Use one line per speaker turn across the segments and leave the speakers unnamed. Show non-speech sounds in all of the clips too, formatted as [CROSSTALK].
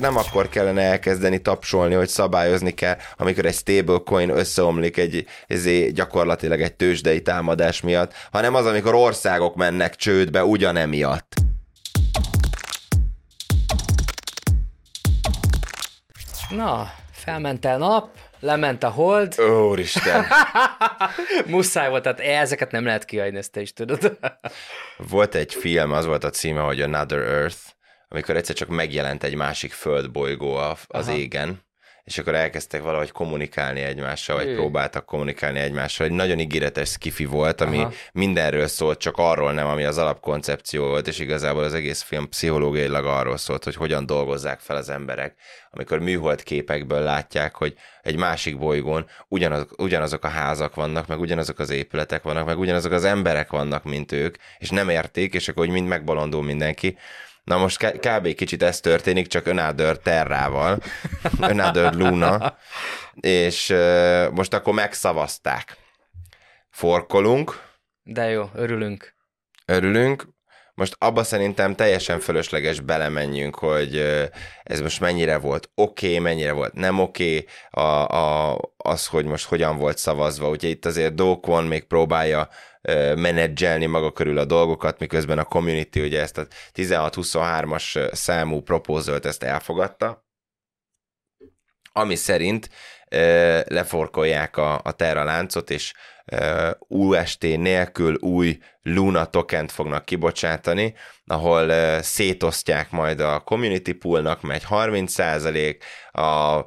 nem akkor kellene elkezdeni tapsolni, hogy szabályozni kell, amikor egy stablecoin összeomlik egy, ezé gyakorlatilag egy tőzsdei támadás miatt, hanem az, amikor országok mennek csődbe ugyanemiatt.
Na, felment a nap, lement a hold.
Úristen! [LAUGHS]
Muszáj volt, tehát ezeket nem lehet kihagyni, ezt te is tudod.
volt egy film, az volt a címe, hogy Another Earth, amikor egyszer csak megjelent egy másik földbolygó az Aha. égen, és akkor elkezdtek valahogy kommunikálni egymással, vagy Ő. próbáltak kommunikálni egymással. Egy nagyon ígéretes skifi volt, ami Aha. mindenről szólt, csak arról nem, ami az alapkoncepció volt, és igazából az egész film pszichológiailag arról szólt, hogy hogyan dolgozzák fel az emberek, amikor műhold képekből látják, hogy egy másik bolygón ugyanaz, ugyanazok a házak vannak, meg ugyanazok az épületek vannak, meg ugyanazok az emberek vannak, mint ők, és nem érték, és akkor hogy mind megbolondul mindenki. Na most kb. kicsit ez történik, csak Another Terrával, Another Luna, és most akkor megszavazták. Forkolunk.
De jó, örülünk.
Örülünk. Most abba szerintem teljesen fölösleges belemenjünk, hogy ez most mennyire volt oké, okay, mennyire volt nem oké, okay, a, a, az, hogy most hogyan volt szavazva. Ugye itt azért Dokon még próbálja menedzselni maga körül a dolgokat, miközben a community ugye ezt a 16-23-as számú proposal ezt elfogadta, ami szerint leforkolják a, a Terra láncot, és UST nélkül új Luna tokent fognak kibocsátani, ahol szétosztják majd a community poolnak, megy 30 a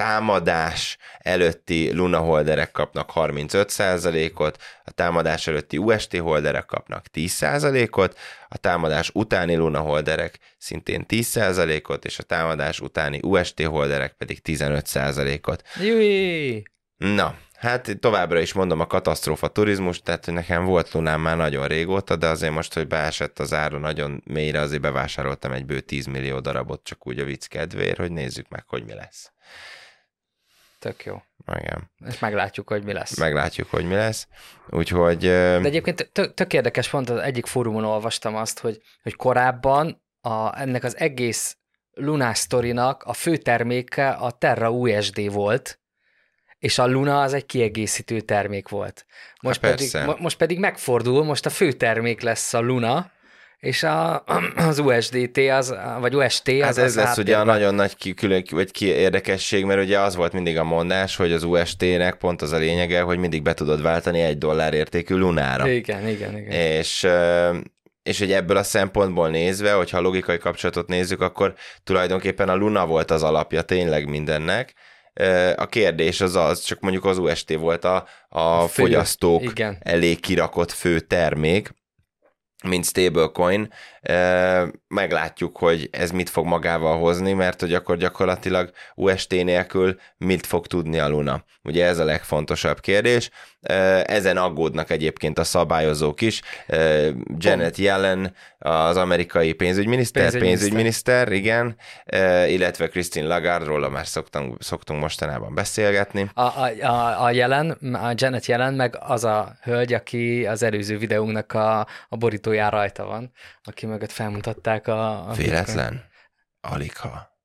támadás előtti Luna holderek kapnak 35%-ot, a támadás előtti UST holderek kapnak 10%-ot, a támadás utáni Luna holderek szintén 10%-ot, és a támadás utáni UST holderek pedig 15%-ot.
Júj!
Na, Hát továbbra is mondom a katasztrófa turizmus, tehát hogy nekem volt Lunám már nagyon régóta, de azért most, hogy beesett az ára nagyon mélyre, azért bevásároltam egy bő 10 millió darabot, csak úgy a vicc kedvéért, hogy nézzük meg, hogy mi lesz.
Tök jó.
Igen.
És meglátjuk, hogy mi lesz.
Meglátjuk, hogy mi lesz. Úgyhogy...
De egyébként tök, tök érdekes, pont az egyik fórumon olvastam azt, hogy, hogy korábban a, ennek az egész Luna sztorinak a fő terméke a Terra USD volt, és a Luna az egy kiegészítő termék volt. Most, hát pedig, most pedig megfordul, most a fő termék lesz a Luna, és a, [CLEARS THROAT] az USDT, az, vagy UST az
Hát ez az lesz ugye a nagyon nagy külön, vagy ki érdekesség, mert ugye az volt mindig a mondás, hogy az UST-nek pont az a lényege, hogy mindig be tudod váltani egy dollár értékű lunára.
Igen, igen, igen.
És és hogy ebből a szempontból nézve, hogyha a logikai kapcsolatot nézzük, akkor tulajdonképpen a Luna volt az alapja tényleg mindennek. A kérdés az az, csak mondjuk az UST volt a, a, a fogyasztók igen. elé kirakott fő termék, mint stablecoin, meglátjuk, hogy ez mit fog magával hozni, mert hogy akkor gyakorlatilag UST nélkül mit fog tudni a Luna. Ugye ez a legfontosabb kérdés. Ezen aggódnak egyébként a szabályozók is. Janet Yellen, az amerikai pénzügyminiszter, pénzügyminiszter, pénzügyminiszter igen, illetve Christine Lagarde-ról már szoktunk, szoktunk mostanában beszélgetni.
A, a, a, a jelen, a Janet Yellen meg az a hölgy, aki az előző videónknak a, a borítóján rajta van, aki mögött felmutatták a... a
Véletlen? Aligha.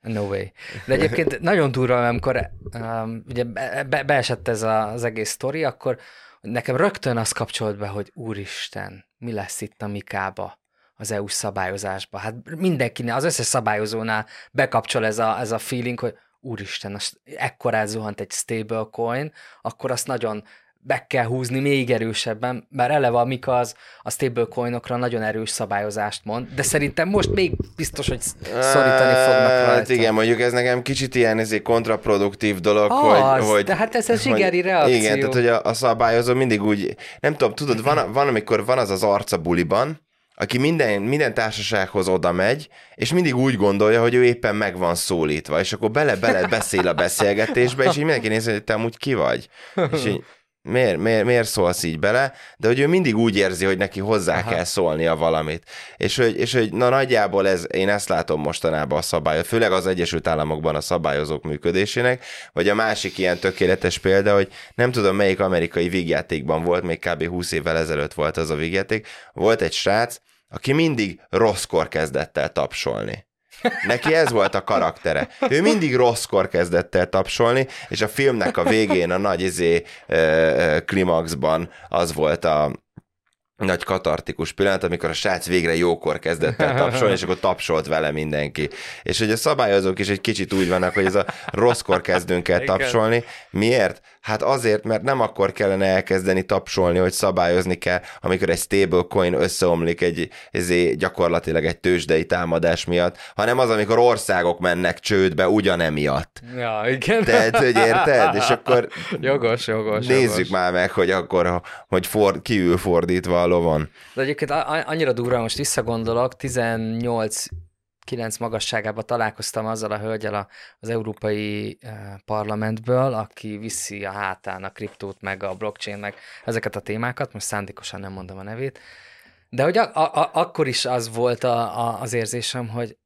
No way. De egyébként nagyon durva, amikor um, ugye be, beesett ez a, az egész sztori, akkor nekem rögtön az kapcsolt be, hogy úristen, mi lesz itt a Mikába az EU szabályozásba. Hát mindenkinél, az összes szabályozónál bekapcsol ez a, ez a feeling, hogy úristen, ekkorát zuhant egy stablecoin, akkor azt nagyon be kell húzni még erősebben, mert eleve a Mika az a stablecoinokra nagyon erős szabályozást mond, de szerintem most még biztos, hogy szorítani fognak hát rajta. Hát
igen, mondjuk ez nekem kicsit ilyen ezért kontraproduktív dolog, az, hogy, hogy...
de hát ez a zsigeri reakció.
Igen, tehát hogy a, a szabályozó mindig úgy, nem tudom, tudod, van, van amikor van az az arca buliban, aki minden, minden társasághoz oda megy, és mindig úgy gondolja, hogy ő éppen meg van szólítva, és akkor bele-bele beszél a beszélgetésbe, és így mindenki nézi, hogy te amúgy ki vagy. És így, miért, miért, miért szólsz így bele, de hogy ő mindig úgy érzi, hogy neki hozzá Aha. kell szólnia valamit. És hogy, és hogy na nagyjából ez, én ezt látom mostanában a szabályot, főleg az Egyesült Államokban a szabályozók működésének, vagy a másik ilyen tökéletes példa, hogy nem tudom melyik amerikai vígjátékban volt, még kb. 20 évvel ezelőtt volt az a vígjáték, volt egy srác, aki mindig rosszkor kezdett el tapsolni. Neki ez volt a karaktere. Ő mindig rosszkor kezdett el tapsolni, és a filmnek a végén a nagy izé, klimaxban az volt a, nagy katartikus pillanat, amikor a srác végre jókor kezdett el tapsolni, és akkor tapsolt vele mindenki. És hogy a szabályozók is egy kicsit úgy vannak, hogy ez a rosszkor kezdünk el tapsolni. Miért? Hát azért, mert nem akkor kellene elkezdeni tapsolni, hogy szabályozni kell, amikor egy stablecoin összeomlik egy, ezé gyakorlatilag egy tőzsdei támadás miatt, hanem az, amikor országok mennek csődbe ugyanemiatt.
Ja, igen.
Tehát, hogy érted? És akkor [LAUGHS]
jogos, jogos,
nézzük
jogos.
már meg, hogy akkor, hogy for, kiül fordítva a lovon.
De egyébként annyira durva, most visszagondolok, 18 9 magasságában találkoztam azzal a hölgyel az Európai Parlamentből, aki viszi a hátán a kriptót, meg a blockchain, meg ezeket a témákat, most szándékosan nem mondom a nevét, de hogy a, a, akkor is az volt a, a, az érzésem, hogy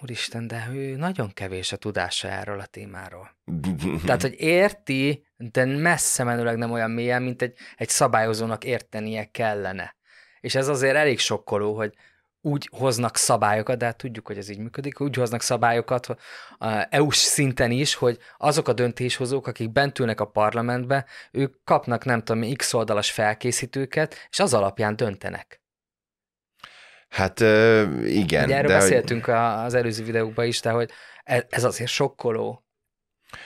úristen, de ő nagyon kevés a tudása erről a témáról. [LAUGHS] Tehát, hogy érti, de messze menőleg nem olyan mélyen, mint egy, egy szabályozónak értenie kellene. És ez azért elég sokkoló, hogy úgy hoznak szabályokat, de hát tudjuk, hogy ez így működik, úgy hoznak szabályokat EU-s szinten is, hogy azok a döntéshozók, akik bent ülnek a parlamentbe, ők kapnak nem tudom, x oldalas felkészítőket, és az alapján döntenek.
Hát igen.
Ugye erről de beszéltünk hogy... az előző videókban is, de hogy e, ez azért sokkoló,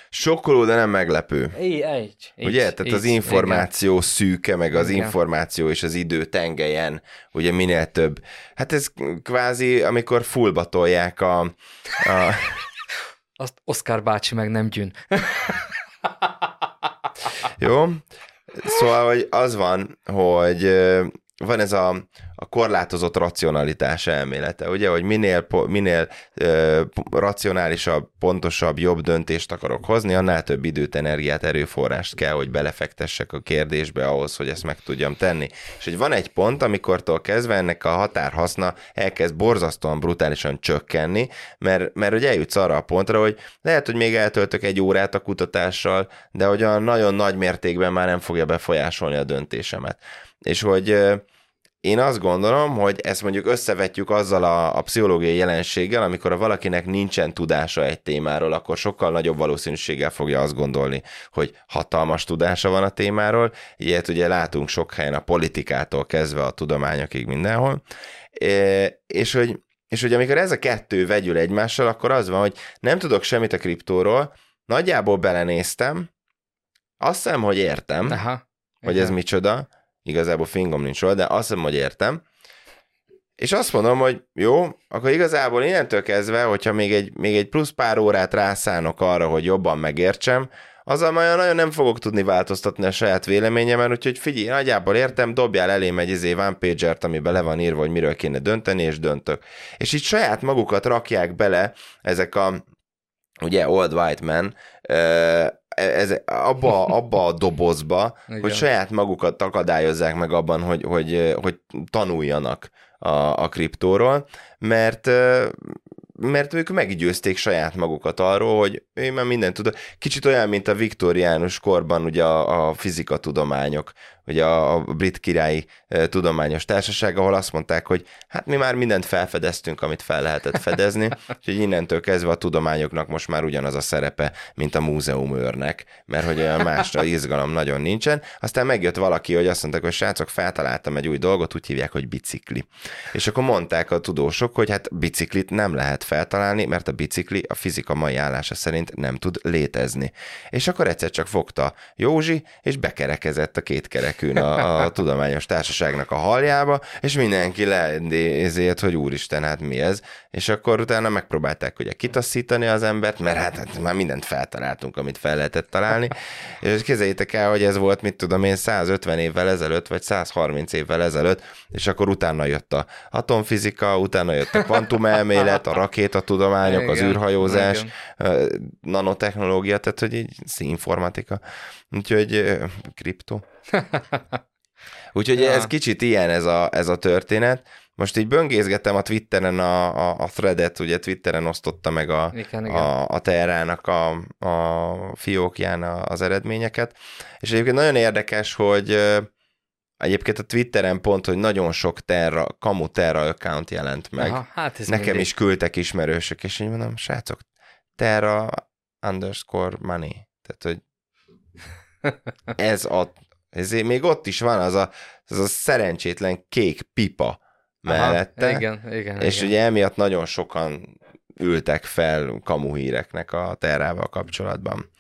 Sokkoló, de nem meglepő.
Így, így,
ugye? Tehát így, az információ igen. szűke, meg az igen. információ és az idő tengelyen, ugye minél több. Hát ez kvázi, amikor fullba tolják a... a... [LAUGHS]
Azt Oscar bácsi meg nem gyűn.
Jó? Szóval, hogy az van, hogy van ez a, a korlátozott racionalitás elmélete, ugye, hogy minél, minél ö, racionálisabb, pontosabb, jobb döntést akarok hozni, annál több időt, energiát, erőforrást kell, hogy belefektessek a kérdésbe ahhoz, hogy ezt meg tudjam tenni. És hogy van egy pont, amikortól kezdve ennek a határhaszna elkezd borzasztóan brutálisan csökkenni, mert, mert hogy eljutsz arra a pontra, hogy lehet, hogy még eltöltök egy órát a kutatással, de hogy a nagyon nagy mértékben már nem fogja befolyásolni a döntésemet. És hogy én azt gondolom, hogy ezt mondjuk összevetjük azzal a, a pszichológiai jelenséggel, amikor a valakinek nincsen tudása egy témáról, akkor sokkal nagyobb valószínűséggel fogja azt gondolni, hogy hatalmas tudása van a témáról. Ilyet ugye látunk sok helyen a politikától kezdve a tudományokig mindenhol. És hogy és hogy amikor ez a kettő vegyül egymással, akkor az van, hogy nem tudok semmit a kriptóról, nagyjából belenéztem, azt hiszem, hogy értem, Aha, hogy igen. ez micsoda, igazából fingom nincs róla, de azt hiszem, hogy értem. És azt mondom, hogy jó, akkor igazából innentől kezdve, hogyha még egy, még egy plusz pár órát rászánok arra, hogy jobban megértsem, azzal majd nagyon nem fogok tudni változtatni a saját véleményemen, úgyhogy figyelj, nagyjából értem, dobjál elém egy izé one pager amiben le van írva, hogy miről kéne dönteni, és döntök. És így saját magukat rakják bele ezek a ugye Old White Man, ez, abba, abba a dobozba, Igen. hogy saját magukat akadályozzák meg abban, hogy, hogy, hogy tanuljanak a, a kriptóról, mert mert ők meggyőzték saját magukat arról, hogy én már mindent tudok. Kicsit olyan, mint a viktoriánus korban ugye a, a fizikatudományok, ugye a, a brit királyi e, tudományos társaság, ahol azt mondták, hogy hát mi már mindent felfedeztünk, amit fel lehetett fedezni, [LAUGHS] úgyhogy innentől kezdve a tudományoknak most már ugyanaz a szerepe, mint a múzeumőrnek, mert hogy olyan másra [LAUGHS] izgalom nagyon nincsen. Aztán megjött valaki, hogy azt mondták, hogy srácok, feltaláltam egy új dolgot, úgy hívják, hogy bicikli. És akkor mondták a tudósok, hogy hát biciklit nem lehet feltalálni, mert a bicikli a fizika mai állása szerint nem tud létezni. És akkor egyszer csak fogta Józsi, és bekerekezett a két kerekűn a, a [LAUGHS] tudományos társaságnak a haljába, és mindenki lenézett, hogy úristen, hát mi ez? És akkor utána megpróbálták ugye kitaszítani az embert, mert hát, hát már mindent feltaláltunk, amit fel lehetett találni. [LAUGHS] És képzeljétek el, hogy ez volt, mit tudom én, 150 évvel ezelőtt, vagy 130 évvel ezelőtt, és akkor utána jött a atomfizika, utána jött a kvantumelmélet, a rakétatudományok, az űrhajózás, igen. nanotechnológia, tehát hogy így informatika. Úgyhogy kripto. [LAUGHS] Úgyhogy ja. ez kicsit ilyen ez a, ez a történet. Most így böngészgettem a Twitteren a, a, a threadet, ugye Twitteren osztotta meg a, igen, igen. a, a Terrának a, a fiókján az eredményeket, és egyébként nagyon érdekes, hogy egyébként a Twitteren pont, hogy nagyon sok terra, kamu terra account jelent meg.
Aha, hát ez
Nekem
mindig.
is küldtek ismerősök, és így mondom, srácok, terra underscore money. Tehát, hogy [LAUGHS] ez a, ezért még ott is van az a, az a szerencsétlen kék pipa mellette.
Aha, igen, igen.
És
igen.
ugye emiatt nagyon sokan ültek fel kamu híreknek a terrával kapcsolatban.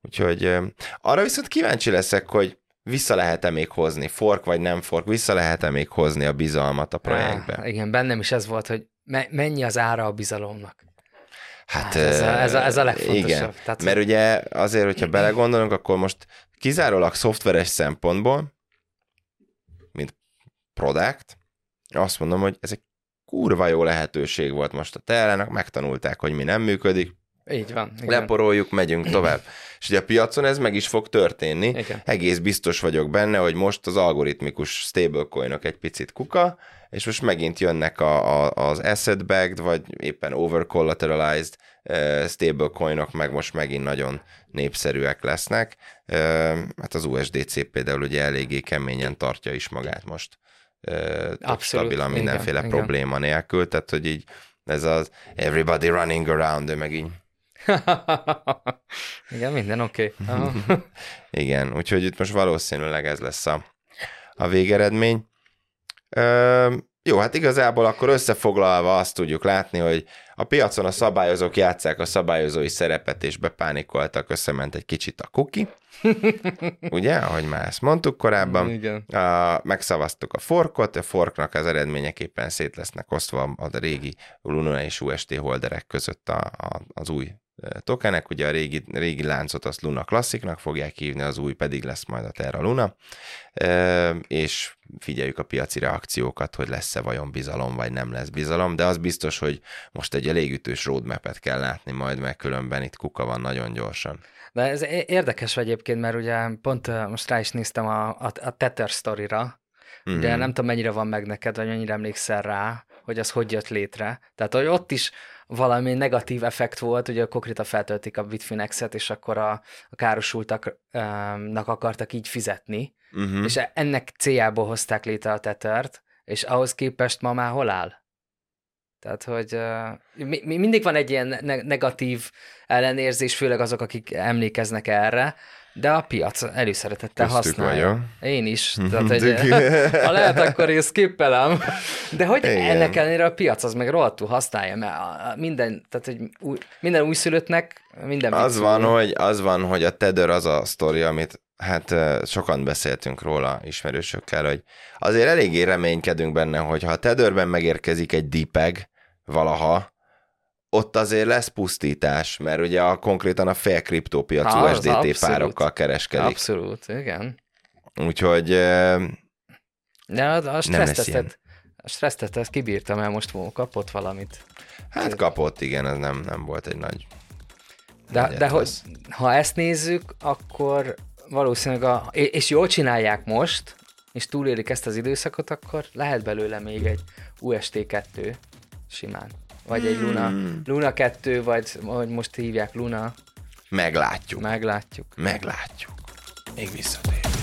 Úgyhogy arra viszont kíváncsi leszek, hogy vissza lehet-e még hozni, fork vagy nem fork, vissza lehet-e még hozni a bizalmat a projektbe.
Á, igen, bennem is ez volt, hogy me- mennyi az ára a bizalomnak.
Hát
ez, a, ez, a, ez a legfontosabb.
Igen,
Tehát,
mert ugye azért, hogyha [CLEARS THROAT] belegondolunk, akkor most kizárólag szoftveres szempontból, mint product, azt mondom, hogy ez egy kurva jó lehetőség volt most a terrának, megtanulták, hogy mi nem működik,
így van. Igen.
leporoljuk, megyünk tovább. És ugye a piacon ez meg is fog történni.
Igen.
Egész biztos vagyok benne, hogy most az algoritmikus stablecoinok egy picit kuka, és most megint jönnek a, a, az asset-backed, vagy éppen over-collateralized uh, stablecoinok, meg most megint nagyon népszerűek lesznek. Uh, hát az USDC például ugye eléggé keményen tartja is magát most. Uh,
Abszolút,
stabilan
igen,
mindenféle
igen.
probléma nélkül, tehát hogy így ez az everybody running around, ő meg így [LAUGHS]
igen, minden oké. Okay. [LAUGHS]
Igen, úgyhogy itt most valószínűleg ez lesz a, a végeredmény. Ö, jó, hát igazából akkor összefoglalva azt tudjuk látni, hogy a piacon a szabályozók játszák a szabályozói szerepet, és bepánikoltak, összement egy kicsit a kuki. [LAUGHS] Ugye, ahogy már ezt mondtuk korábban.
Igen.
A, megszavaztuk a forkot, a forknak az eredményeképpen szét lesznek osztva a régi Luna és UST holderek között a, a, az új tokenek, ugye a régi, régi láncot azt Luna klassziknak fogják hívni, az új pedig lesz majd a Terra Luna, és figyeljük a piaci reakciókat, hogy lesz-e vajon bizalom, vagy nem lesz bizalom, de az biztos, hogy most egy elég ütős roadmap-et kell látni majd, mert különben itt kuka van nagyon gyorsan.
De ez érdekes egyébként, mert ugye pont most rá is néztem a, a, a Tether sztorira,
Mhm.
de nem tudom, mennyire van meg neked, vagy mennyire emlékszel rá, hogy az hogy jött létre. Tehát, hogy ott is valami negatív effekt volt, ugye konkrétan feltöltik a Bitfinex-et, és akkor a, a károsultaknak akartak így fizetni,
Uh-huh.
és ennek céljából hozták létre a Tethert, és ahhoz képest ma már hol áll? Tehát, hogy uh, mi, mi, mindig van egy ilyen ne- negatív ellenérzés, főleg azok, akik emlékeznek erre, de a piac előszeretettel
Köztük
használja. Én is. [LAUGHS] Tehát, hogy, ha lehet, akkor én skippelem. De hogy
Igen.
Ennek ellenére a piac az meg rohadtul használja, mert minden, tehát, hogy új, minden újszülöttnek minden
Az van, hogy, az van, hogy a Tether az a sztori, amit hát sokan beszéltünk róla ismerősökkel, hogy azért eléggé reménykedünk benne, hogy ha a Tetherben megérkezik egy DPEG valaha, ott azért lesz pusztítás, mert ugye a, konkrétan a fél kriptópiac
Ha,
USDT
abszolút.
párokkal kereskedik.
Abszolút, igen.
Úgyhogy
De a, stressztesztet, a stressztesztet kibírtam el, most kapott valamit.
hát kapott, igen, ez nem, nem volt egy nagy...
De, de hogy, ha ezt nézzük, akkor valószínűleg, a, és jól csinálják most, és túlélik ezt az időszakot, akkor lehet belőle még egy UST2 simán. Vagy egy Luna,
Hmm.
Luna 2, vagy hogy most hívják Luna,
Meglátjuk.
meglátjuk.
Meglátjuk. Még visszatér.